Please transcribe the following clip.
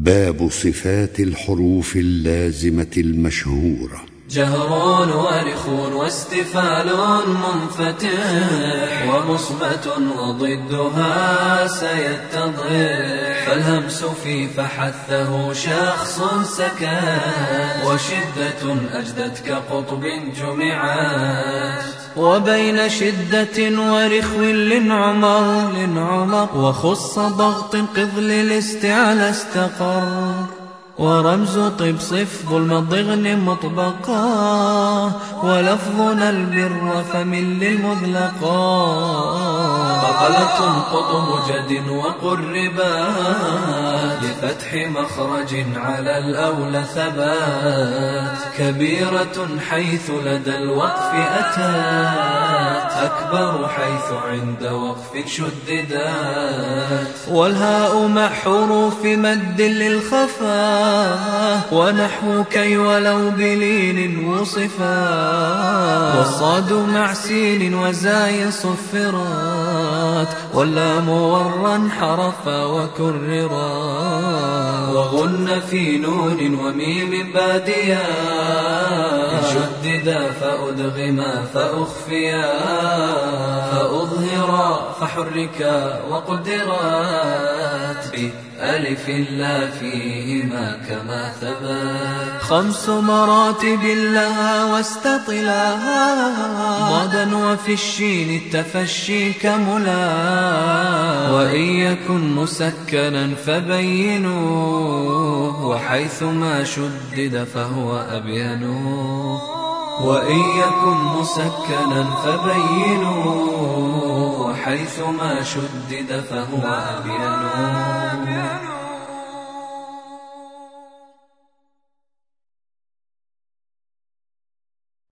باب صفات الحروف اللازمة المشهورة. جهر ورخ واستفال منفتح ومصبة وضدها سيتضح. فالهمس في فحثه شخص سكن وشدة أجدت كقطب جمعات وبين شدة ورخو لنعمر وخص ضغط قذل الاستعلى استقر. ورمز طب صف ظلم الضغن مطبقا ولفظنا البر فمن للمذلقا فقلة قطب جد وقربا لفتح مخرج على الأولى ثبات كبيرة حيث لدى الوقف أتات أكبر حيث عند وقف شددات والهاء مع حروف مد للخفا ونحو كي ولو بلين وصفا والصاد مع سين وزاي صفرات واللام ورا حرفا وكررا وغن في نون وميم باديا شددا فأدغما فأخفيا فأظهرا فحركا وقدرات بألف لا فيهما كما ثبت. خمس مراتب لها واستطلاها. ضدا وفي الشين التفشي كملا. وإن يكن مسكنا فبينوه وحيث ما شدد فهو أبين. وإن يكن مسكنا فبينوه وحيث ما شدد فهو أبين.